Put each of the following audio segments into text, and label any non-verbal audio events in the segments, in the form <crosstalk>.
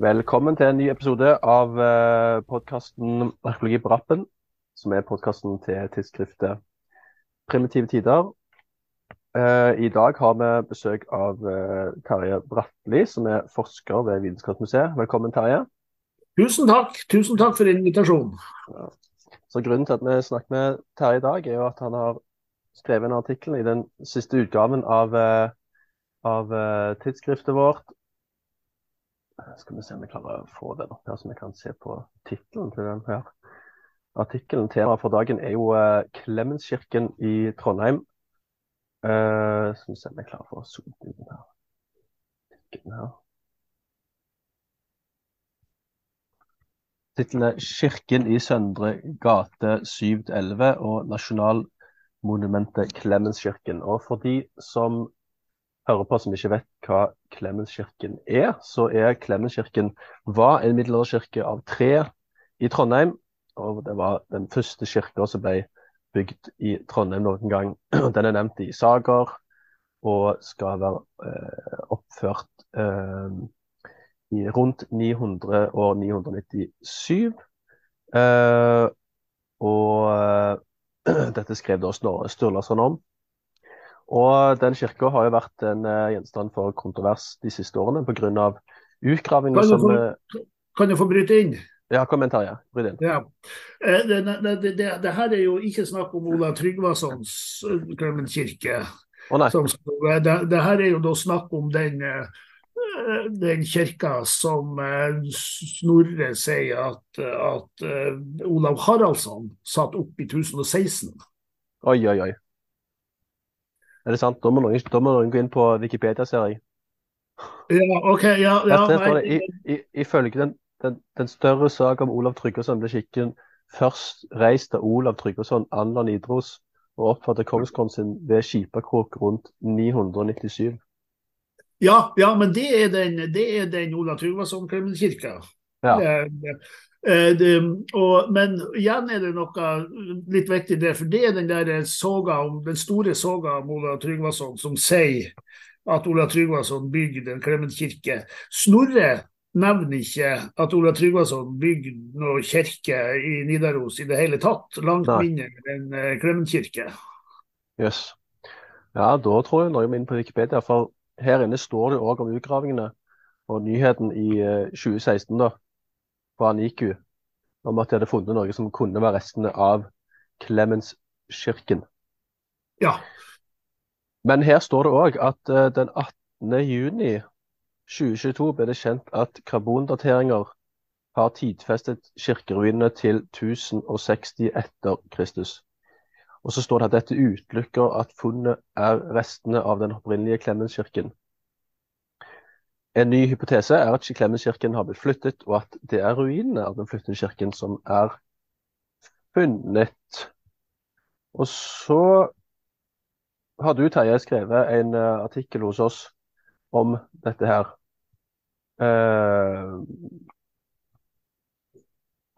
Velkommen til en ny episode av uh, podkasten Arkeologi på rappen, som er podkasten til tidsskriftet Primitive tider. Uh, I dag har vi besøk av uh, Terje Bratli, som er forsker ved Vitenskapsmuseet. Velkommen, Terje. Tusen takk. Tusen takk for invitasjonen. Ja. Så Grunnen til at vi snakker med Terje i dag, er jo at han har skrevet en artikkel i den siste utgaven av, av tidsskriftet vårt skal vi se om vi klarer å få den opp her, så vi kan se på tittelen til den her artikkelen. Temaet for dagen er jo uh, Klemenskirken i Trondheim. Uh, skal vi se om klarer å få zoomet inn den her. Tittelen er 'Kirken i Søndre gate 7-11' og nasjonalmonumentet Klemenskirken. Og for de som hører på som ikke vet hva Klemenskirken er, så er Klemenskirken var en middelalderkirke av tre i Trondheim. Og det var den første kirka som ble bygd i Trondheim noen gang. <clears throat> Den er nevnt i sager og skal være eh, oppført eh, i rundt 900 og 997. Eh, og <clears throat> dette skrev da Snorre Sturlason om. Og den kirka har jo vært en uh, gjenstand for kontrovers de siste årene pga. utgravinger som uh, Kan jeg få bryte inn? Ja, kom igjen, Terje. Bryt inn. Ja. Uh, det, det, det, det, her er jo ikke snakk om Ola Tryggvasons Klemmen kirke. Oh, det, det, her er jo da snakk om den den kirka som Snorre sier at, at Olav Haraldsson satte opp i 1016. Oi, oi, oi. Er det sant? Da må noen, da må noen gå inn på Wikipedia, ser jeg. Ja, OK. Ja, ja nei, i, i, Ifølge den, den, den, større saken om Olav Tryggvason ble skikken først reist av Olav Tryggvason, Anna Idros og oppfattet kongskronen sin ved Skipakrok rundt 997. Ja, ja, men det er den, det er den Olav Tryggvason-kirka. Ja. Det, Eh, det, og, men igjen er det noe litt viktig der, for det er den der soga om, den store soga om Ola Tryggvason som sier at Ola Tryggvason bygde en Klement kirke. Snorre nevner ikke at Ola Tryggvason bygde noe kirke i Nidaros i det hele tatt. Langt Nei. mindre enn uh, Klement kirke. Yes. Ja, da tror jeg noe inn på Wikipedia. For her inne står det òg om utgravingene og nyheten i uh, 2016. da fra NICU om at de hadde funnet noe som kunne være restene av Clemenskirken. Ja. Men her står det òg at uh, den 18. juni 2022 ble det kjent at karbondateringer har tidfestet kirkeruinene til 1060 etter Kristus. Og så står det at dette utelukker at funnet er restene av den opprinnelige Klemenskirken. En ny hypotese er at Klemenskirken har blitt flyttet, og at det er ruinene av den flyttede kirken som er funnet. Og så har du, Terje, skrevet en uh, artikkel hos oss om dette her. Uh,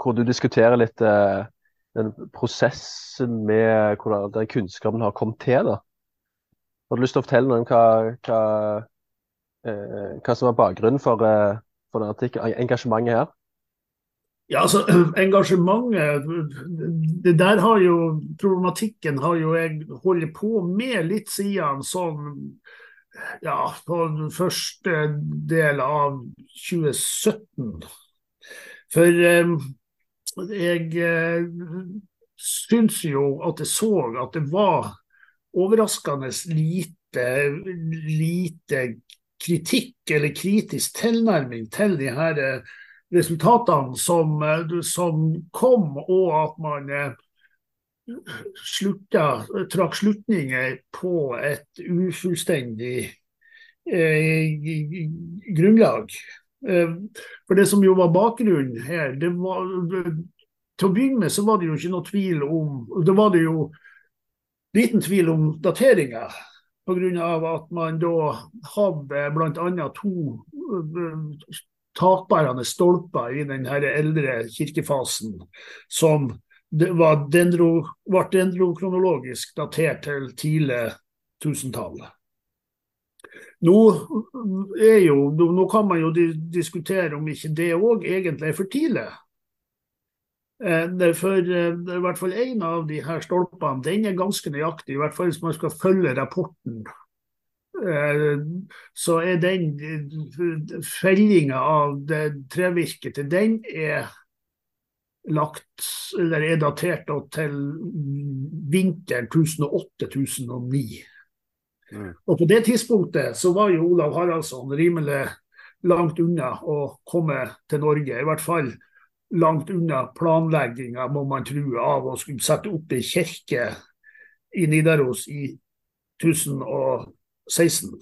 hvor du diskuterer litt uh, den prosessen med hvordan den kunnskapen har kommet til. da. Har du lyst til å fortelle noe om hva, hva Eh, hva som var bakgrunnen for, eh, for engasjementet her? Ja, altså, <clears throat> engasjementet det der har jo Problematikken har jo jeg holdt på med litt siden sånn ja, på den første del av 2017. For eh, jeg eh, syns jo at jeg så at det var overraskende lite, lite kritikk eller kritisk tilnærming til de her eh, resultatene som, eh, som kom, og at man eh, slutta, trakk slutninger på et ufullstendig eh, grunnlag. For det som jo var bakgrunnen her, det var til å begynne med så var det jo ikke noe tvil om Det var det jo liten tvil om dateringa. Pga. at man da hadde bl.a. to eh, takbærende stolper i den eldre kirkefasen som var dendro, ble dendrokronologisk datert til tidlig tusentallet. Nå, jo, nå, kan man jo diskutere om ikke det òg egentlig er for tidlig. Eh, for eh, i hvert fall én av de her stolpene den er ganske nøyaktig, i hvert fall hvis man skal følge rapporten. Eh, så er den fellinga av det trevirket til den er lagt, eller er datert til vinteren 1008-1009. Mm. Og På det tidspunktet så var jo Olav Haraldsson rimelig langt unna å komme til Norge. I hvert fall langt unna planlegginga, må man tro, av å skulle sette opp ei kirke i Nidaros i 1016.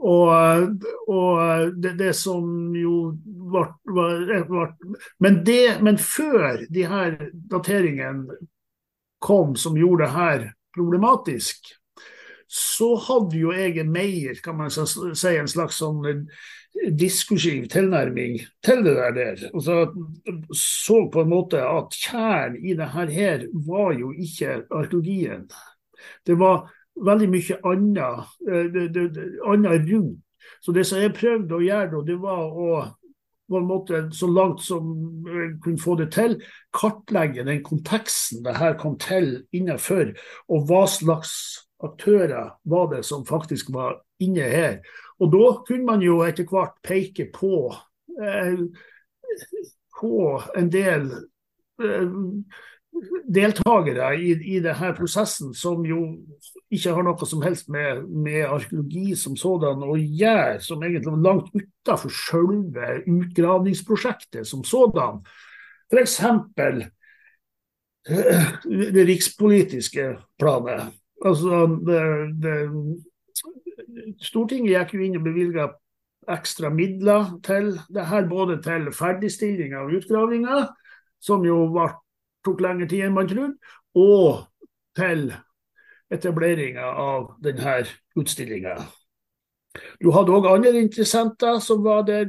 Og, og det, det, som jo ble, men, men før de her dateringene kom som gjorde det her problematisk, så hadde jo jeg mer, kan man si, en slags sånn diskursiv tilnærming til det der. Og så, så på en måte at kjernen i det her var jo ikke arkeologien. Det var veldig mye annet, eh, annet rundt. Så det som jeg prøvde å gjøre det var å på en måte, så langt som kunne få det til, kartlegge den konteksten det her kom til innenfor, og hva slags aktører var det som faktisk var inne her. Og da kunne man jo etter hvert peke på, eh, på en del eh, deltakere i, i denne prosessen som jo ikke har noe som helst med, med arkeologi som sådan å gjøre, som egentlig var langt utenfor selve utgravningsprosjektet som sådan. F.eks. Eh, det rikspolitiske planet. Altså, det, det, Stortinget gikk jo inn og bevilga ekstra midler til det her, både til ferdigstilling av utgravinga, som jo var, tok lengre tid enn man trodde, og til etableringa av denne utstillinga. Du hadde òg andre interessenter som var der.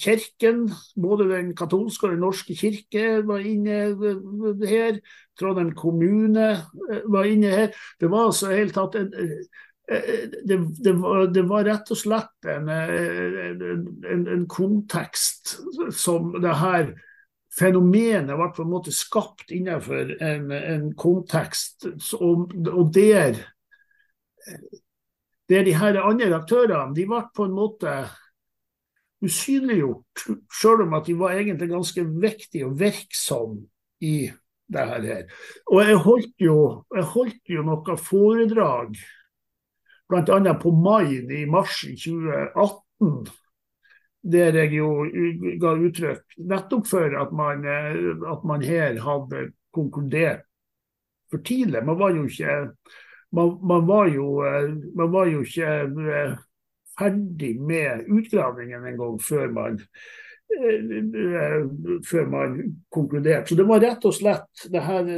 Kirken, både den katolske og den norske kirke var inne her. Trondheim kommune eh, var inne her. Det var altså helt tatt en, eh, det, det, var, det, var, rett og slett en, en, en kontekst som det her fenomenet ble på en måte skapt innenfor en, kontekst, og, og der der de her andre aktørene de ble på en måte usynliggjort, selv om at de var egentlig ganske viktige og virksomme i det her. Og jeg holdt jo, jeg holdt jo noe foredrag, bl.a. på Main i mars i 2018, der jeg jo ga uttrykk nettopp for at man, at man her hadde konkludert for tidlig. Man var jo ikke man, man, var jo, eh, man, var jo, ikke eh, ferdig med utgravingen engang før man eh, før man konkluderte. Så det var rett og slett her,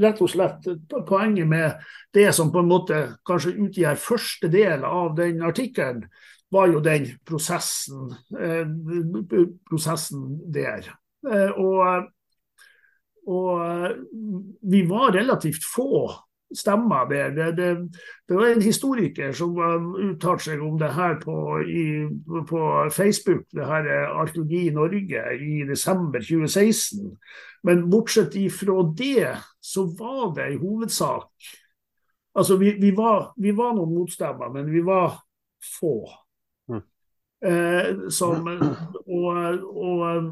rett og slett poenget med det som på en måte kanskje utgjør første del av den artikkelen, var jo den prosessen, prosessen der. Og, og vi var relativt få stemmer det. Det, det, det, var en historiker som uttalte seg om det her på, i, på Facebook, det her er Arkeologi i Norge, i desember 2016. Men bortsett ifra det, så var det i hovedsak Altså, vi, vi, var, vi var, noen motstemmer, men vi var få. Mm. Eh, som, og, og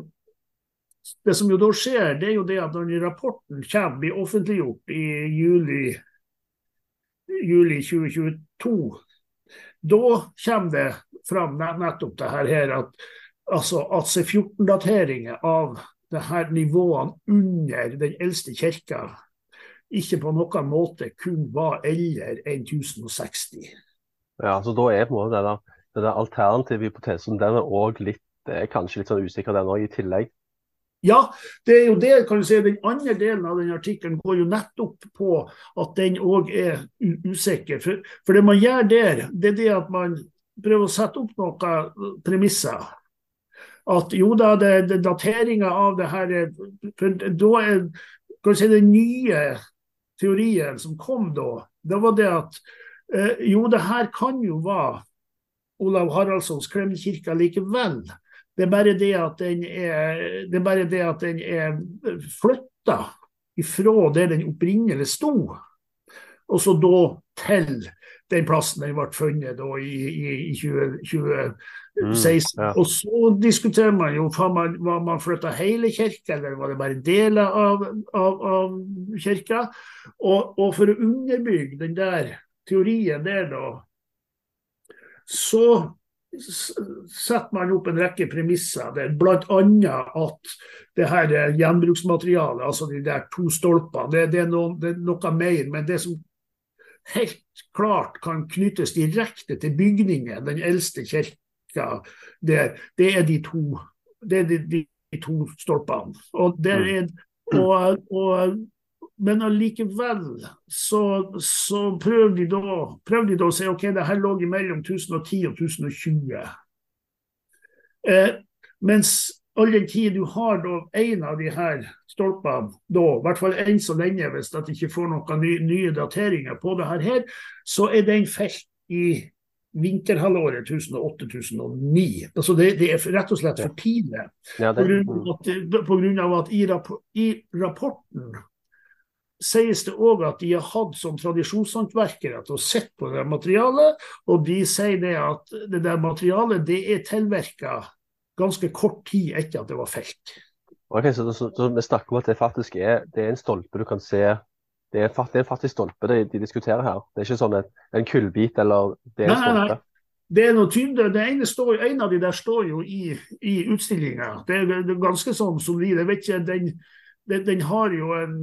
det som jo da skjer, det er jo det at når rapporten kommer, blir offentliggjort i juli juli 2022, da kommer det fram nettopp det her at, altså at C14-dateringer av det her nivåene under den eldste kirka ikke på noen måte kun var eldre enn 1060. Ja, så da er på en måte der alternative hypotesen den er også litt, er kanskje litt sånn usikker den òg, i tillegg. Ja, det er jo det kan du si, den andre delen av den artikkelen går jo nettopp på at den òg er usikker. For, for, det man gjør der, det er det at man prøver å sette opp noen premisser. At jo da, det, det dateringa av det her for Da er kan du si, den nye teorien som kom da, det var det at eh, jo, det her kan jo være Olav Haraldssons Klemkirka likevel. Det er bare det at den er, det er, det at den er flytta ifra der den opprinnelig sto, og så da til den plassen den ble funnet da i, i, i 20, 2016. Mm, ja. Og så diskuterer man jo var man, var man flytta hele kirka, eller var det bare deler av, av, av kirka. Og, og, for å underbygge den der teorien der, da, så setter man opp en rekke premisser, der bl.a. at det her gjenbruksmaterialet, altså de der to stolpene, det, det, er noe, det, er noe, mer. Men det som helt klart kan knyttes direkte til bygningen, den eldste kirka der, det er de to, det er de, de to stolpene. Og mm. er, og, og men allikevel så, så prøvde de, da, prøvde de da å si ok, det her lå mellom 1010 og 1020. Eh, mens all den tid du har da en av de her stolpene, da, i hvert fall enn så lenge, hvis at ikke får noen nye, nye dateringer på det her, så er den felt i vinterhalvåret 2008-2009. Altså det, det, er rett og slett for tidlig. Ja, det, mm. på, grunn av at, i, rapport, i rapporten sies det òg at de har hatt som tradisjonshåndverkere til å sette på det materialet, og de sier det at det der materialet det er tilvirka ganske kort tid etter at det var felt. Ok, så, så, så, Vi snakker om at det faktisk er, det er en stolpe du kan se Det er, det er faktisk stolpe de, de, diskuterer her. Det er ikke sånn en, en kullbit eller det er en stolpe. Nei, nei. Det er noe tydelig, det ene står, En av de der står jo i, i utstillinga. Det, det, er ganske sånn solid. Jeg vet ikke, den den, den, har jo en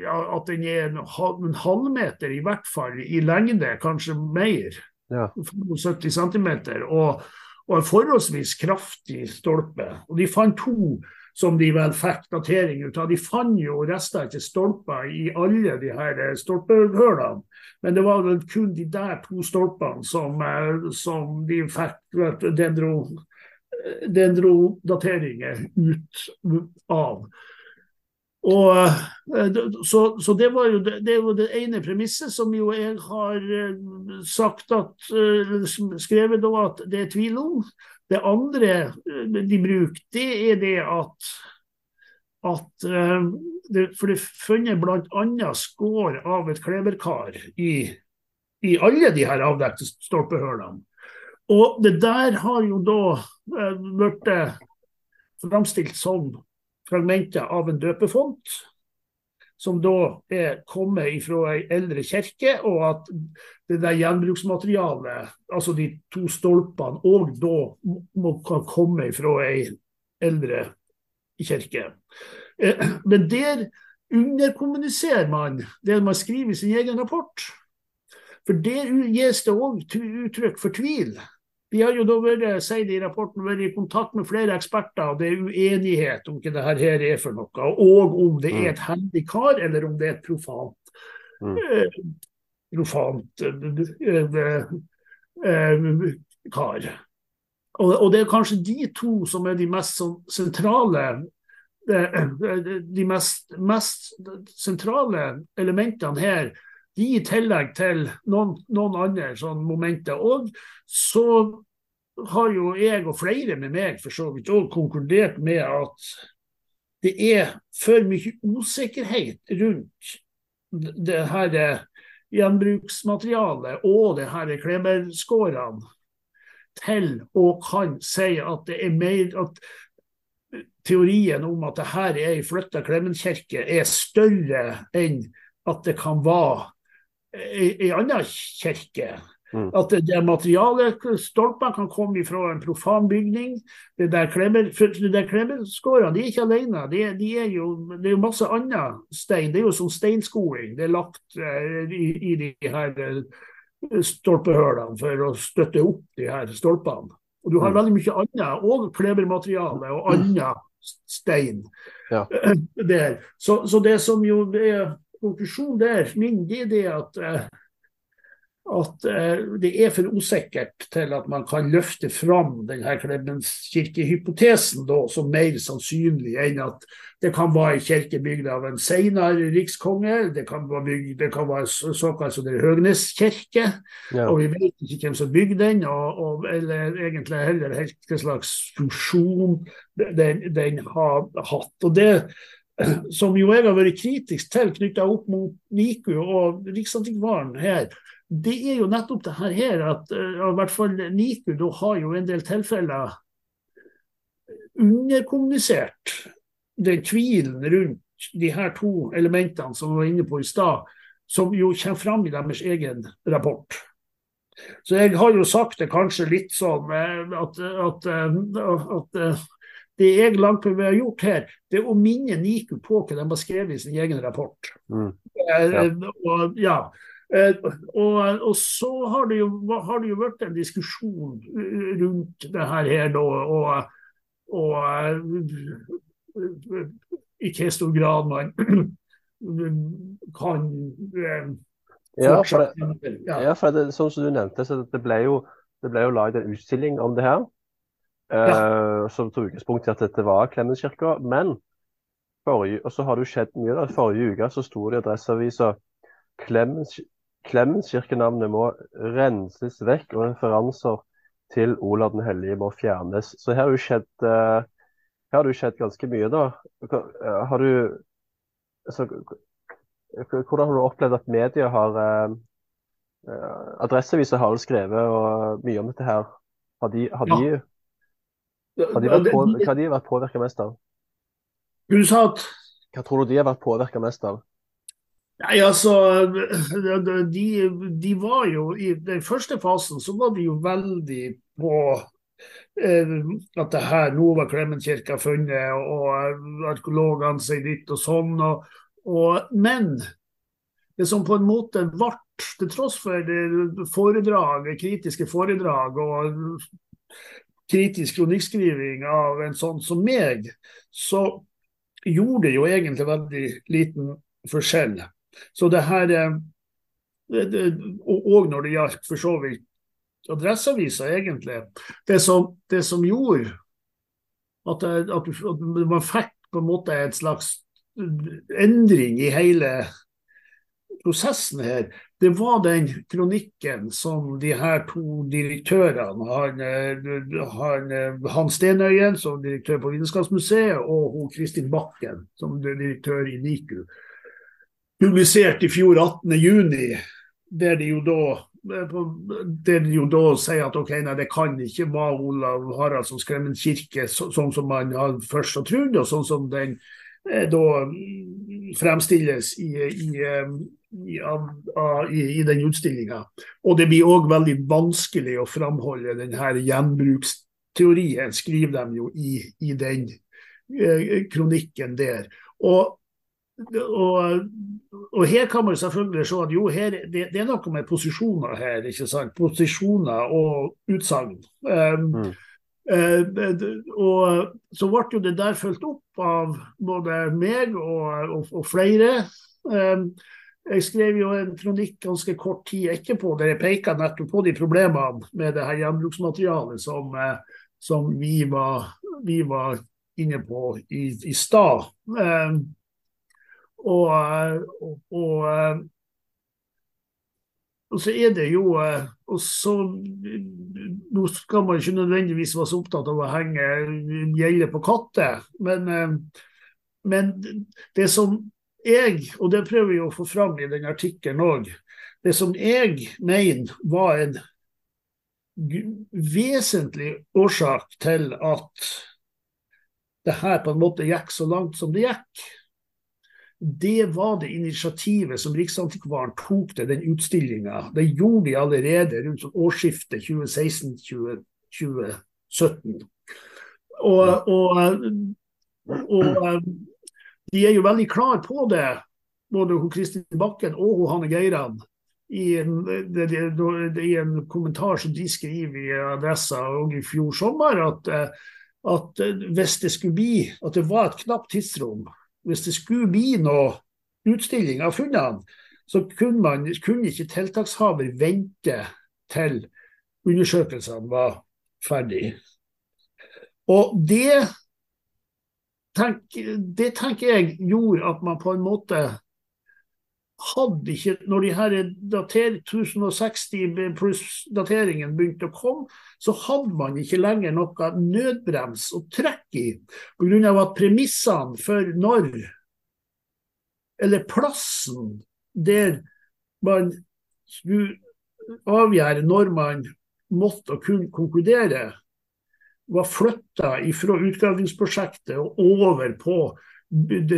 ja, At den er en, en halvmeter i hvert fall i lengde, kanskje mer. Ja. 70 cm. Og, og, en forholdsvis kraftig stolpe. Og de fant to som de vel fikk datering ut av. De fant jo rester etter stolper i alle de her stolpehullene. Men det var vel kun de der to stolpene som, eh, som de fikk dendro, dendrodateringer ut av. Og, eh, så, så det, var jo det, det, var det ene premisset som jo jeg har eh, sagt at, eh, skrevet da at det er tvil om. Det andre de bruker, det er det at, at det, For det er funnet bl.a. skår av et kleverkar i, i alle de her avdekte stolpehullene. Og det der har jo da blitt framstilt som fragmenter av en døpefont, som da er kommet fra ei eldre kirke, og at det der gjenbruksmaterialet, altså de to stolpene, òg da må komme fra ei eldre kirke. Eh, men der underkommuniserer man det man skriver i sin egen rapport. For der gis det òg uttrykk for tvil. Vi har jo da vært, sier det i rapporten, vært i kontakt med flere eksperter, og det er uenighet om hva dette her er for noe. Og om det er mm. et heldig kar, eller om det er et profant, mm. eh, profant eh, eh, kar. Og, og, det er kanskje de to som er de mest sånn, sentrale eh, de mest, mest sentrale elementene her de i tillegg til noen, noen andre sånn momenter. Og så har jo jeg og flere med meg for så vidt òg konkludert med at det er for mye usikkerhet rundt det her gjenbruksmaterialet og det her kleberskårene til å kan si at det er mer at teorien om at det her er ei flytta Klemenkirke er større enn at det kan være ei anna kirke. Mm. At det, det materialet, stolpene, kan komme fra en profan bygning. Det der kleberskårene de er ikke alene. De, de er jo, det er jo masse annen stein. Det er jo som steinskoling. Det er lagt uh, i, i, de her uh, stolpehullene for å støtte opp de her stolpene. Og du har mm. veldig mye annet, og klebermateriale og annen stein ja. <clears throat> der. Så, så, det som jo er konklusjonen der min, det er det at uh, at eh, det er for usikkert til at man kan løfte fram denne Klemenskirkehypotesen som mer sannsynlig enn at det kan være en kirke bygd av en senere rikskonge, det kan være, bygd, det kan være såkalt som det Høgnes kirke, ja. og vi vet ikke hvem som bygde den, og, og, eller egentlig heller hvilken slags funksjon den, den har hatt. Og det <clears throat> som jo jeg har vært kritisk til knytta opp mot NIKU og Riksantikvaren her, det er jo nettopp det her at uh, i hvert fall NIKU da har jo en del tilfeller underkommunisert den tvilen rundt de her to elementene som vi var inne på i stad, som jo kommer fram i deres egen rapport. Så jeg har jo sagt det kanskje litt sånn at, at, at, eh, at det jeg langt på vei har gjort her, det er å minne NIKU på hva de har skrevet i sin egen rapport. Mm. Ja. Og, ja. Eh, og, og, så har det, jo, har det, jo, vært en diskusjon rundt det her, her da, og, og eh, i hvor stor grad man <clears throat> kan eh, ja, for det, ja. for det, sånn som du nevnte, så det ble jo, det ble jo laget en utstilling om det her. Ja. Uh, som tok utgangspunkt i at dette var Klemenskirka. Men forrige, og så har det jo skjedd mye. da, Forrige uke så sto det i Adresseavisa Klemmenskirkenavnet må renses vekk, og referanser til Olav den hellige må fjernes. Så her har det skjedd, uh, her har det skjedd ganske mye, da. Eh, har du altså, Hvordan har du opplevd at media har Adresseavisa har jo skrevet og, mye om dette her. Har de, har de, har de på, hva har de vært påvirka mest av? Du sa at Hva tror du de har vært påvirka mest av? Nei, altså, de, de, var jo I den første fasen så var de jo veldig på eh, at det her nå var Klemenkirka funnet, og arkeologene sier ditt og sånn. Og, og, men det som på en måte ble, til tross for foredrag, kritiske foredrag og kritisk kronikkskriving av en sånn som meg, så gjorde det jo egentlig veldig liten forskjell. Så det her eh, Og når det gjaldt for så vidt Adresseavisa, egentlig. Det som, det som gjorde at, at, at, man fikk på en måte en slags endring i hele prosessen her, det var den kronikken som de her to direktørene, han, han, han Stenøyen som direktør på Vitenskapsmuseet, og hun Kristin Bakken som direktør i NIKU, publisert i fjor 18.6, der de da der de jo da sier at ok, nei, det kan ikke være Olav Haraldsson Skremmen kirke sånn som man først har trodd, og sånn som den eh, da fremstilles i, i, eh, i, i, i den utstillinga. Og det blir òg veldig vanskelig å framholde denne gjenbruksteorien, skriver de jo i, i den eh, kronikken der. Og og, og, her kan man selvfølgelig se at jo, her, det, det, er noe med posisjoner her. ikke sant? Posisjoner og utsagn. Um, mm. uh, og så ble jo det der fulgt opp av både meg og, og, og flere. Um, jeg skrev jo en kronikk ganske kort tid etterpå der jeg peka nettopp på de problemene med det her gjenbruksmaterialet som, uh, som vi, var, vi, var, inne på i, i stad. Um, og, og, og, og, så er det jo og så, Nå skal man ikke nødvendigvis være så opptatt av å henge gjelde på katter, men, men det som jeg, og det prøver jeg å få fram i den artikkelen òg, det som jeg mener var en vesentlig årsak til at det her på en måte gikk så langt som det gikk, det var det initiativet som Riksantikvaren tok til den utstillinga. Det gjorde de allerede rundt årsskiftet 2016-2017. Og, og, og, de er jo veldig klar på det, både Kristin Bakken og Hanne Geiran. I en, I en, kommentar som de skriver i Adressa og i fjor sommer, at, at hvis det skulle bli at det var et knapt tidsrom hvis det skulle bli noe utstilling av funnene, så kunne, man, kunne ikke tiltakshaver vente til undersøkelsene var ferdig. Og det, tenk, det tenker jeg gjorde at man på en måte hadde ikke Når de her dater, 1060 pluss-dateringen begynte å komme, så hadde man ikke lenger noe nødbrems å trekke i. Pga. at premissene for når, eller plassen der man skulle avgjøre når man måtte kunne konkludere, var flytta fra utgravingsprosjektet og over på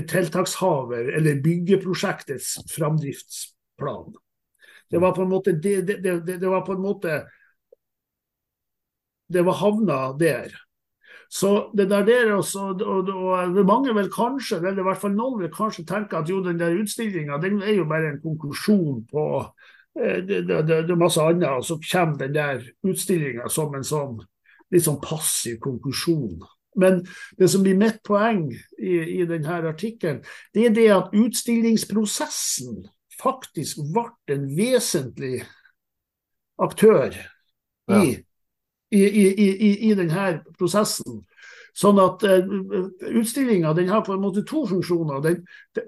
tiltakshaver eller byggeprosjektets framdriftsplan. Det var på en måte det, det, det, det var på en måte Det var havna der. Så det der, der også, og, og, mange vil kanskje, eller i hvert fall noen vil kanskje tenke at jo, den der utstillinga den er jo bare en konklusjon på det, det, det, det, er masse annet, og så kommer den der utstillinga som en sånn litt sånn passiv konklusjon. Men det som blir mitt poeng i, i denne artikkelen, det er det at utstillingsprosessen faktisk ble en vesentlig aktør i, ja. i, i, i denne prosessen. Sånn at uh, Utstillinga har på en måte to funksjoner. Den,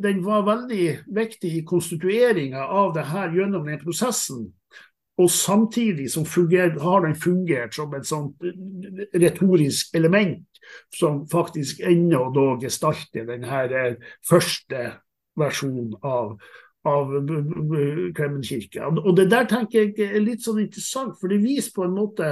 den var veldig viktig i konstitueringa av det her gjennom den prosessen. Og samtidig funger, har den fungert som et sånt retorisk element som faktisk ennå da gestalter denne eh, første versjonen av, av Kremenkirka. Og det der tenker jeg er litt sånn interessant, for det viser på en måte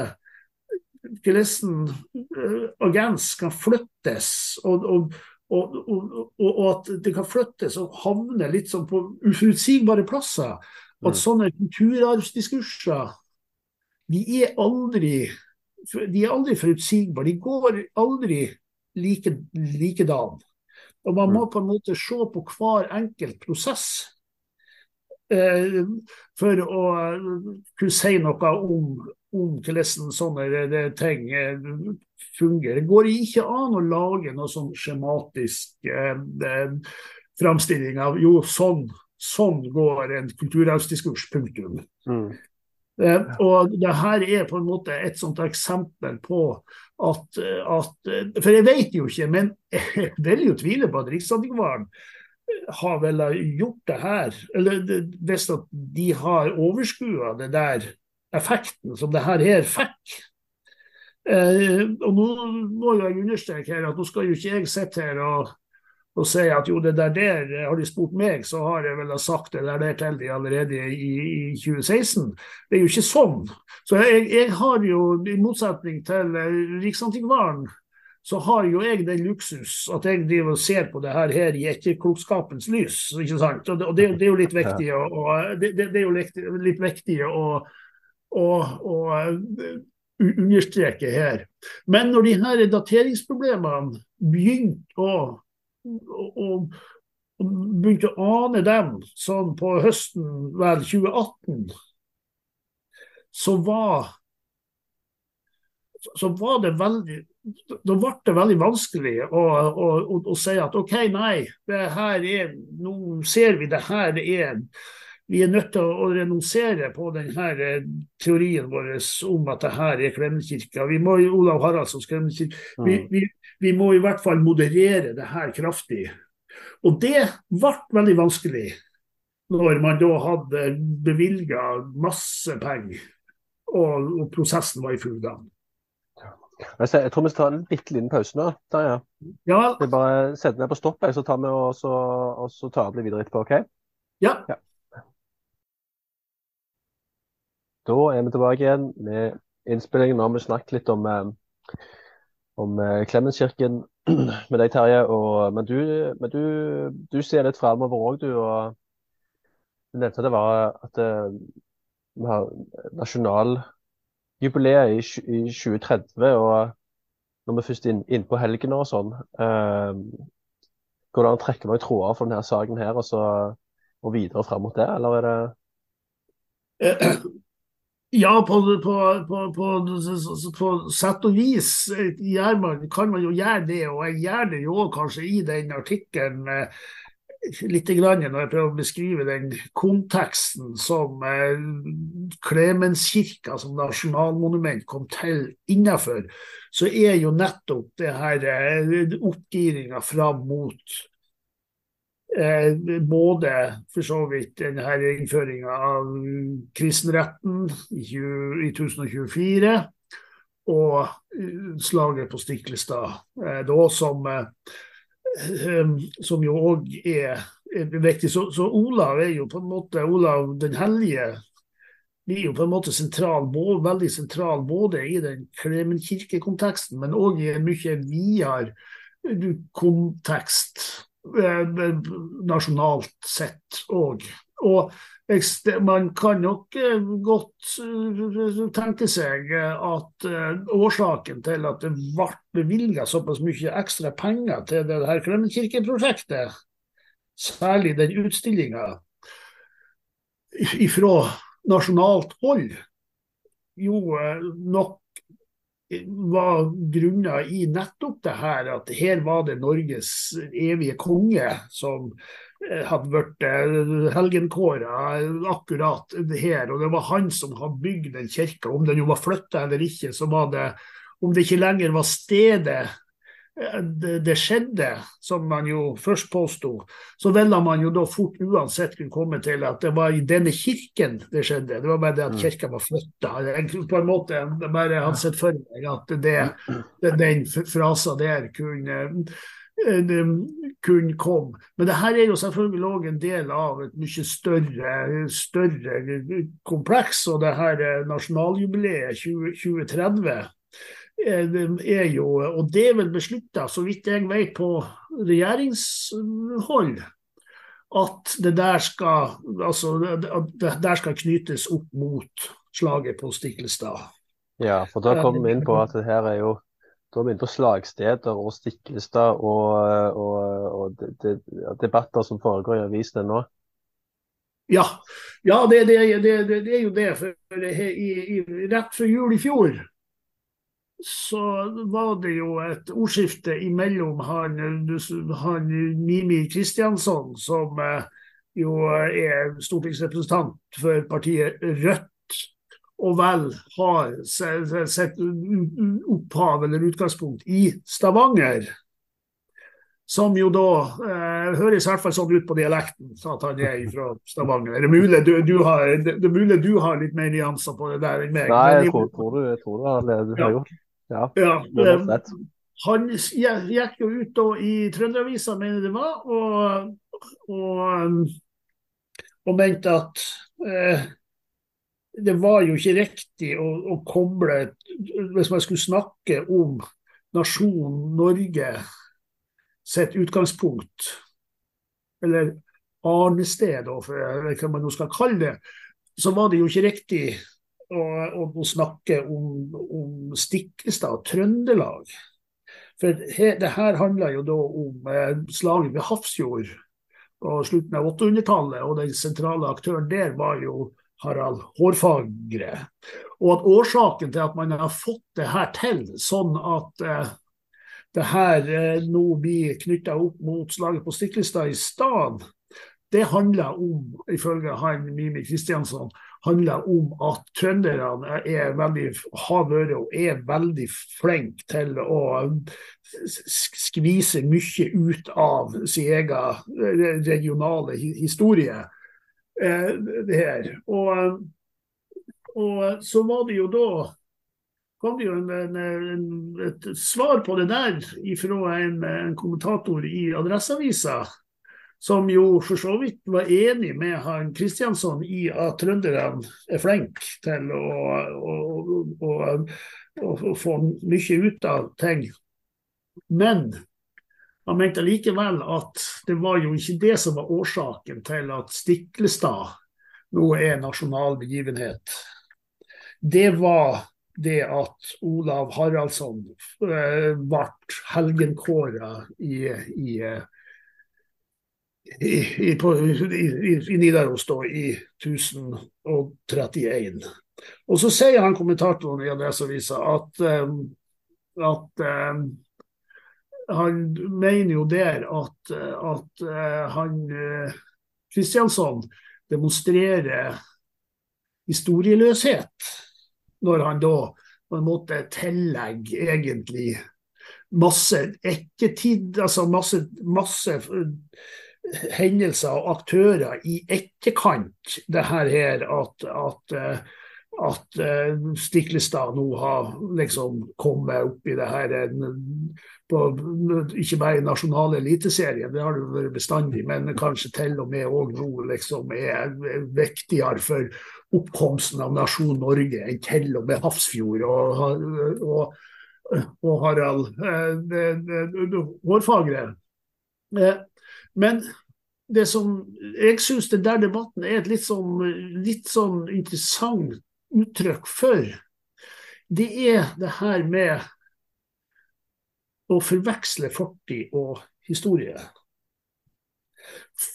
hvordan eh, agens kan flyttes. og, og og, og, og, at det kan flyttes og havne litt sånn på uforutsigbare plasser. At mm. sånne kulturarvsdiskurser de er aldri de er aldri forutsigbare. De går aldri like, likedan. Og man må mm. på en måte se på hver enkelt prosess eh, for å eh, kunne si noe om, om hvordan sånne ting eh, fungerer. Det går ikke an å lage noe sånn skjematisk eh, eh framstilling av jo, sånn Sånn går en kulturarvsdiskurs. Punktum. Mm. Eh, og det her er på en måte et sånt eksempel på at, at For jeg vet jo ikke, men <laughs> jeg vil jo tvile på at Riksantikvaren har vel gjort det her. Eller hvis at de har overskua det der effekten som det her her fikk. Eh, og nå må jeg understreke her at nå skal jo ikke jeg sitte her og og si at jo, det der der, har de spurt meg, så har jeg vel sagt det der, der til de allerede i, i, 2016. Det er jo ikke sånn. Så jeg, jeg har jo, i motsetning til eh, Riksantikvaren, så har jo jeg den luksus at jeg driver og ser på det her, her i etterklokskapens lys. ikke sant? Og det, og det, det er jo litt viktig, og, det, det, er jo litt, litt viktig å, å, å eh, understreke her. Men når de her dateringsproblemene begynte å og, og begynte å ane dem sånn på høsten vel 2018, så var så var det veldig Da ble det veldig vanskelig å, å, å, å si at OK, nei, det her er Nå ser vi det her er vi er nødt til å renonsere på denne eh, teorien vår om at det her er Klemmetkirka. Vi må Olav Haraldssons Klemmetkirke. Vi, vi, vi, må i hvert fall moderere det her kraftig. Og det ble veldig vanskelig når man da hadde bevilga masse penger og, og, prosessen var i full gang. Jeg tror vi skal ta en bitte liten pause nå. Tarja. Ja. Vi bare setter ned på stopp, så tar vi og så, og så tar vi videre etterpå. OK? Ja. ja. Da er vi tilbake igjen med innspillingen. Nå har vi snakket litt om, eh, om Klemenskirken eh, <clears throat> med deg, Terje. Og, men du, men du, du ser litt framover òg, du. Og du nevnte det var at eh, vi har nasjonaljubileet i, i 2030. Og når vi først er inn, innpå helgen og sånn, eh, går det an å trekke noen tråder for denne saken her og, så, og videre fram mot det, eller er det <clears throat> Ja, på, på, på, på, sett og vis man, kan man jo gjøre det, og jeg gjør det jo kanskje i den artikkelen. litt grann når jeg prøver å beskrive den konteksten som eh, Klemenskirka som nasjonalmonument kom til innenfor, så er jo nettopp det her eh, oppgiringa fram mot eh, både for så vidt denne innføringa av kristenretten i, 20, i 2024 og eh, slaget på Stiklestad, eh, da som eh, Ehm, som jo òg er, er, viktig. Så, så, Olav er jo på en måte Olav den hellige blir jo på en måte sentral, veldig sentral både i den Klemenkirkekonteksten, men òg i en mye videre kontekst eh, nasjonalt sett òg. Og man kan nok eh, godt eh, tenke seg eh, at årsaken til at det ble bevilga såpass mye ekstra penger til det her Klemenkirkeprosjektet, særlig den utstillinga ifra nasjonalt hold, jo nok var grunna i nettopp det her at her var det Norges evige konge som Eh, hadde vært eh, helgenkåra akkurat her. Og det var han som hadde bygd den kirka. Om den jo var flytta eller ikke, så var det Om det ikke lenger var stedet det, skjedde, som man jo først påsto, så ville man jo da fort uansett kunne komme til at det var i denne kirken det skjedde. Det var bare det at mm. kirka var flytta. På en måte bare hadde sett for meg at det, den frasa der kunne kun komme. Men det her er jo selvfølgelig òg en del av et mye større, større kompleks. Og det her nasjonaljubileet 2030 eh, er jo Og det er vel beslutta, så vidt jeg vet, på regjeringshold. At det der skal, altså, det der skal knyttes opp mot slaget på Stiklestad. Ja, for da kommer vi inn på at det her er jo da begynte slagsteder og Stiklestad og, og, og de, de, debatter som foregår i avisene nå. Ja, ja det, det, det, er jo det. For i, i, rett før jul i fjor så var det jo et ordskifte imellom han, han Mimi Kristiansson, som eh, jo er stortingsrepresentant for partiet Rødt, og vel har sitt opphav eller utgangspunkt i Stavanger. Som jo da eh, høres i hvert fall sånn ut på dialekten, at han er fra Stavanger. Det er mulig du, du, har, det er mulig du har litt mer nyanser på det der enn meg. Nei, jeg tror, tror, du, jeg tror du har, du har gjort Ja. ja han gikk jo ut da i Trønderavisa, mener det var, og, og, og mente at eh, det var jo ikke riktig å, å, koble Hvis man skulle snakke om nasjonen Norge sitt utgangspunkt, eller arnested, eller hva man nå skal kalle det, så var det jo ikke riktig og å snakke om, om Stiklestad og Trøndelag. For he, det her handler jo da om eh, slaget ved Hafrsfjord på slutten av 800-tallet, og den sentrale aktøren der var jo Harald Hårfagre. Og at årsaken til at man har fått det her til, sånn at eh, det her eh, nå blir knytta opp mot slaget på Stiklestad i stad, det handler om, ifølge han Mimi Kristiansson, handler om at trønderne er veldig, har vært og er veldig flinke til å skvise mye ut av sin egen regionale historie. Eh. Og, og, så var det jo da kom det jo en, en, et svar på det der fra en, en kommentator i Adresseavisa, som jo for så vidt var enig med han Kristiansson i at trønderne er flinke til å, å, å, å, få mye ut av ting. Men han mente likevel at det var jo ikke det som var årsaken til at Stiklestad nå er nasjonal begivenhet. Det var det at Olav Haraldsson uh, ble helgenkåra i, i, i, i, i Nidaros da, i 1031. Og så sier han kommentatoren i Adresseavisa at, um, at um, han mener jo der at, at han Kristiansson demonstrerer historieløshet, når han da på en måte tillegger egentlig masse ekketid, altså masse, masse hendelser og aktører i etterkant det her at, at, at Stiklestad nå har liksom kommet opp i det her på, ikke bare i nasjonale eliteserien, det har det vært bestandig, men kanskje til og med òg nå liksom er viktigere for oppkomsten av nasjonen Norge enn til og med Hafrsfjord og, og, og Harald Hårfagre. Men det som jeg syns den der debatten er et litt sånn, litt sånn interessant uttrykk for, det er det her med å forveksle fortid og historie.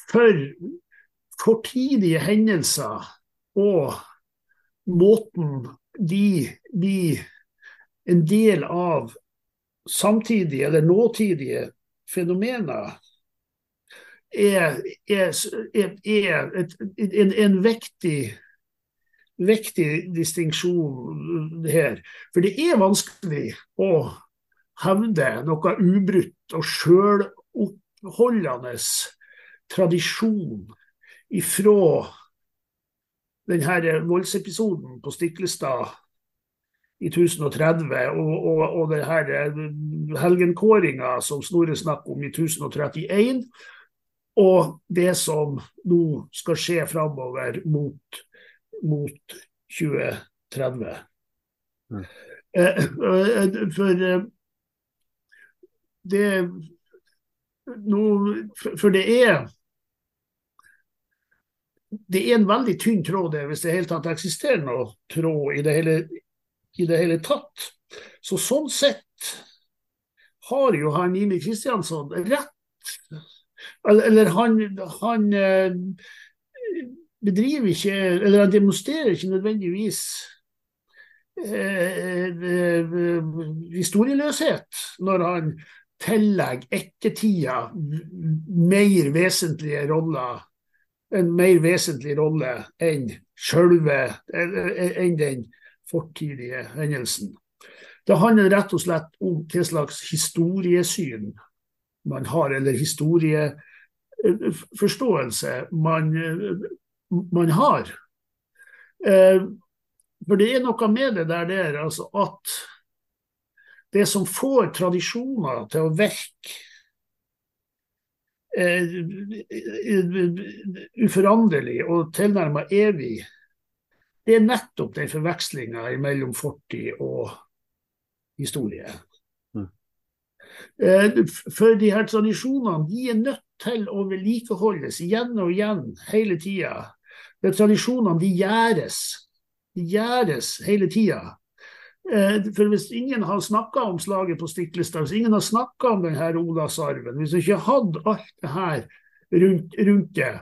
For fortidige hendelser og måten de blir en del av samtidige eller nåtidige fenomener, er, er, er et, en, en vektig viktig distinksjon her. For det er vanskelig å hevde noe ubrutt og sjøloppholdende tradisjon ifra denne voldsepisoden på Stiklestad i 1030 og, og, og denne helgenkåringa som Snorre snakker om i 1031, og det som nå skal skje framover mot, mot 2030. Mm. Eh, eh, for eh, det no, For det er det er en veldig tynn tråd der, hvis det hele tatt eksisterer noe tråd i det hele, i det hele tatt. Så sånn sett har jo han Mimi Kristiansson rett. Eller han, han eh, bedriver ikke, eller han demonstrerer ikke nødvendigvis eh, eh, historieløshet når han tillegger ettertida mer vesentlige roller en mer vesentlig rolle enn sjølve enn den fortidige hendelsen. Det handler rett og slett om hva slags historiesyn man har, eller historieforståelse man, man har. Eh, for det er noe med det der, der altså at det som får tradisjoner til å virke Eh, uforanderlig og tilnærmet evig, det er nettopp den forvekslinga mellom fortid og historie. Mm. Eh, for de her tradisjonene de er nødt til å vedlikeholdes igjen og igjen hele tida. Tradisjonene de gjæres. De gjæres hele tida. Eh, for hvis ingen har snakka om slaget på Stiklestad, hvis ingen har snakka om denne Olavsarven, hvis du ikke hadde alt det her rundt, rundt det,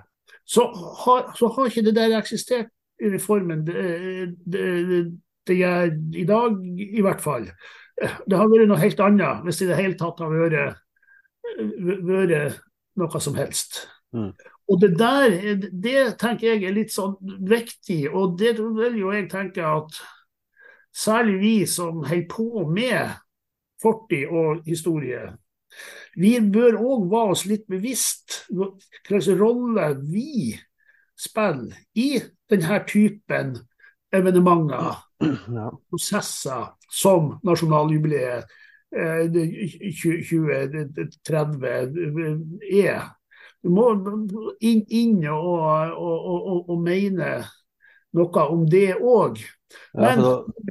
så har, så har, ikke det der eksistert i reformen. Det, det, det gjør i dag, i hvert fall. Det har vært noe helt annet hvis det i det hele tatt har vært, vært noe som helst. Mm. Og det der, det tenker jeg er litt sånn viktig, og det vil jo jeg tenke at særlig vi som holder på med fortid og historie, vi bør òg være oss litt bevisst slags rolle vi spiller i denne typen evenementer, ja. prosesser, som nasjonaljubileet 2030 er. Du må inn, inn og, og, og, og mene noe om det òg. Men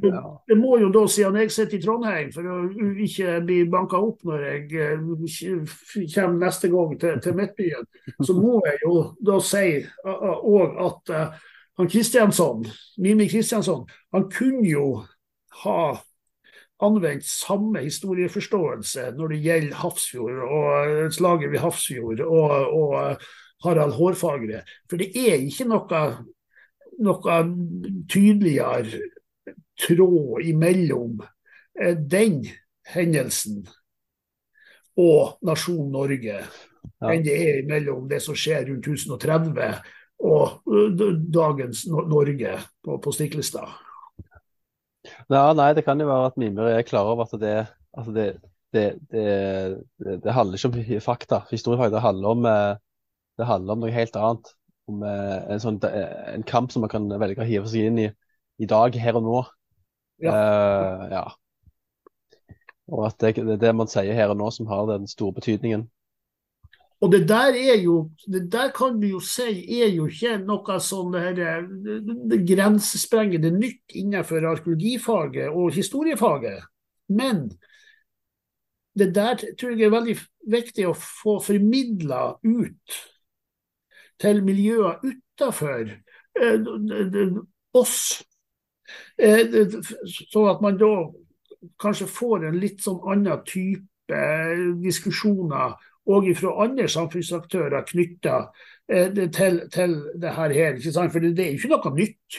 ja, det må jo da, siden jeg sitter i Trondheim, for å ikke bli banka opp når jeg eh, kommer neste gang til, til Midtbyen, så må jeg jo da si òg at han Kristiansson, Mimi Kristiansson, han kunne jo ha anvendt samme historieforståelse når det gjelder Hafrsfjord og slaget ved Hafrsfjord og, og Harald Hårfagre. For det er ikke noe noe tydeligere tråd imellom eh, den hendelsen og nasjonen Norge ja. enn det er mellom det som skjer rundt 1030 og dagens Norge på, på Stiklestad. Ja, nei, det kan jo være at Mimir er klar over at det, altså det, det, det, det handler ikke om fakta. Historiefakta handler om, det handler om noe helt annet. Om en, sånn, en kamp som man kan velge å hive seg inn i i dag, her og nå. Ja. Uh, ja. Og at det er det man sier her og nå som har den store betydningen. Og det der er jo, det der kan vi jo si er jo ikke noe sånn her, grensesprengende nytt innenfor arkeologifaget og historiefaget. Men det der tror jeg er veldig viktig å få formidla ut til miljøer utafor eh, oss. Eh, sånn at man da kanskje får en litt sånn annen type diskusjoner og fra andre samfunnsaktører knytta eh, til, til det her. For det, det er jo ikke noe nytt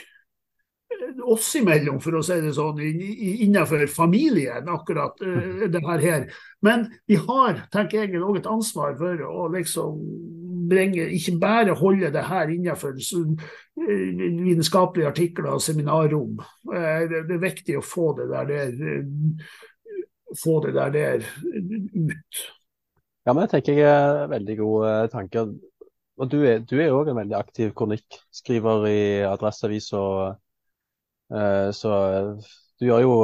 eh, oss imellom, for å si det sånn, innenfor familien, akkurat uh, det her. Men vi har, tenker jeg, også et ansvar for å liksom bringe, ikke bare holde det her innenfor vitenskapelige artikler og seminarrom. Det, det, er viktig å få det der, der, få det der, der ut. Ja, men jeg tenker jeg er veldig gode tanke. tanker. Og du er, du er òg en veldig aktiv kronikkskriver i Adresseavisa. Uh, så du gjør jo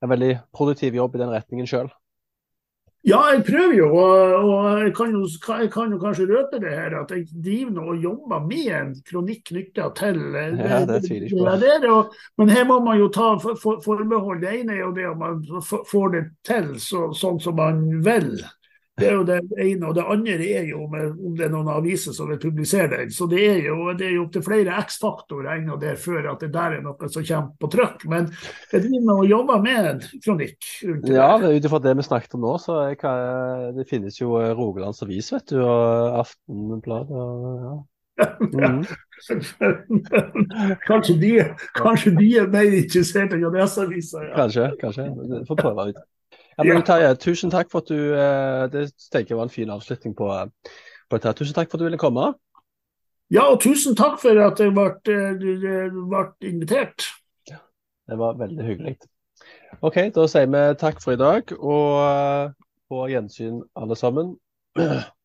en veldig produktiv jobb i den retningen sjøl. Ja, jeg prøver jo, og jeg kan jo, jeg kan jo kanskje røpe det her, at jeg driver nå og jobber med en kronikk knytta til eh, ja, det Ikke det der, og, Men her må man jo ta for, forbehold. Det ene er jo det om man får det til så, sånn som man vil. Det er jo det ene. Og det andre er jo med, om det er noen aviser som vil publisere den. Så det er jo, det er jo opptil flere X-faktorer ennå der før at det der er noe som kommer på trykk. Men jeg driver med å jobbe med en kronikk. Ja, ut ifra det vi snakket om nå, så kan, det finnes jo Rogalands Avis, vet du, og Aftenblad. og ja. <laughs> Mm. <laughs> kanskje, de, kanskje, de, er mer interessert enn Adresseavisa. Ja. Kanskje, kanskje. Får prøve ut. Ja, men Terje, tusen takk for at du eh, Det tenker jeg var en fin avslutning på, på dette. Tusen takk for at du ville komme. Ja, og tusen takk for at jeg ble, eh, ble invitert. Ja, det var veldig hyggelig. OK, da sier vi takk for i dag, og på gjensyn alle sammen. <clears throat>